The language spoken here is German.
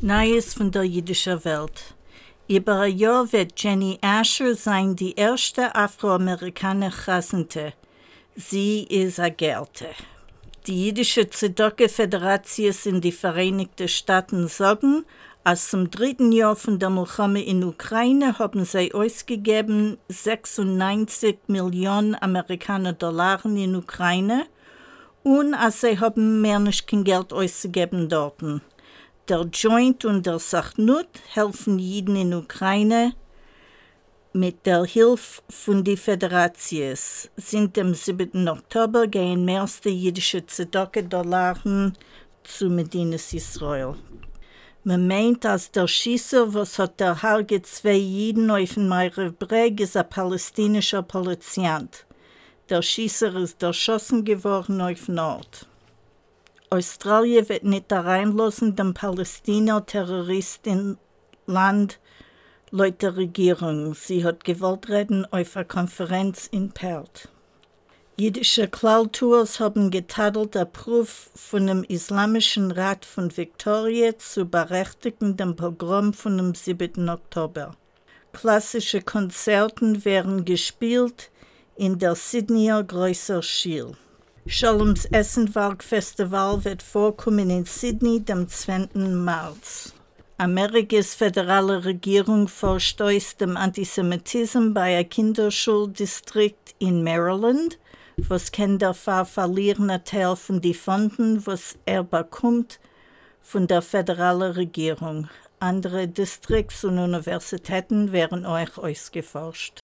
Neues von der jüdischen Welt. Über ein Jahr wird Jenny Asher sein die erste afroamerikanische Chassente. Sie ist eine Gerte. Die jüdische Tzedake-Föderation in die Vereinigten Staaten sagen, als zum dritten Jahr von der Milchame in Ukraine haben sie ausgegeben 96 Millionen Amerikaner Dollar in Ukraine und als sie haben mehr nicht kein Geld ausgegeben dorten. Der Joint und der Sachnut helfen Jeden in Ukraine mit der Hilfe von den Föderations. Sind am 7. Oktober gehen mehrste jüdische Zedake-Dollaren zu Medinas Israel. Man meint, als der Schießer, was hat der Harge zwei Jiden auf dem Breg, ist ein palästinischer Polizist. Der Schießer ist erschossen geworden auf Nord. Australien wird nicht reinlassen, den Palästina-Terroristen Land laut der Regierung. Sie hat gewollt reden auf einer Konferenz in Perth. Jüdische Klautours haben getadelt der Proof von dem Islamischen Rat von Victoria zu berechtigen dem Pogrom von dem 7. Oktober. Klassische Konzerten werden gespielt in der Sydneyer Größer Schiel. Shalom's Essenwalk Festival wird vorkommen in Sydney dem 2. März. Amerikas föderale Regierung verstößt dem Antisemitismus bei einem Kinderschuldistrikt in Maryland, was Kinder verlieren einen Teil von den Fonden, was er bekommt von der föderalen Regierung. Andere Distrikte und Universitäten werden euch ausgeforscht.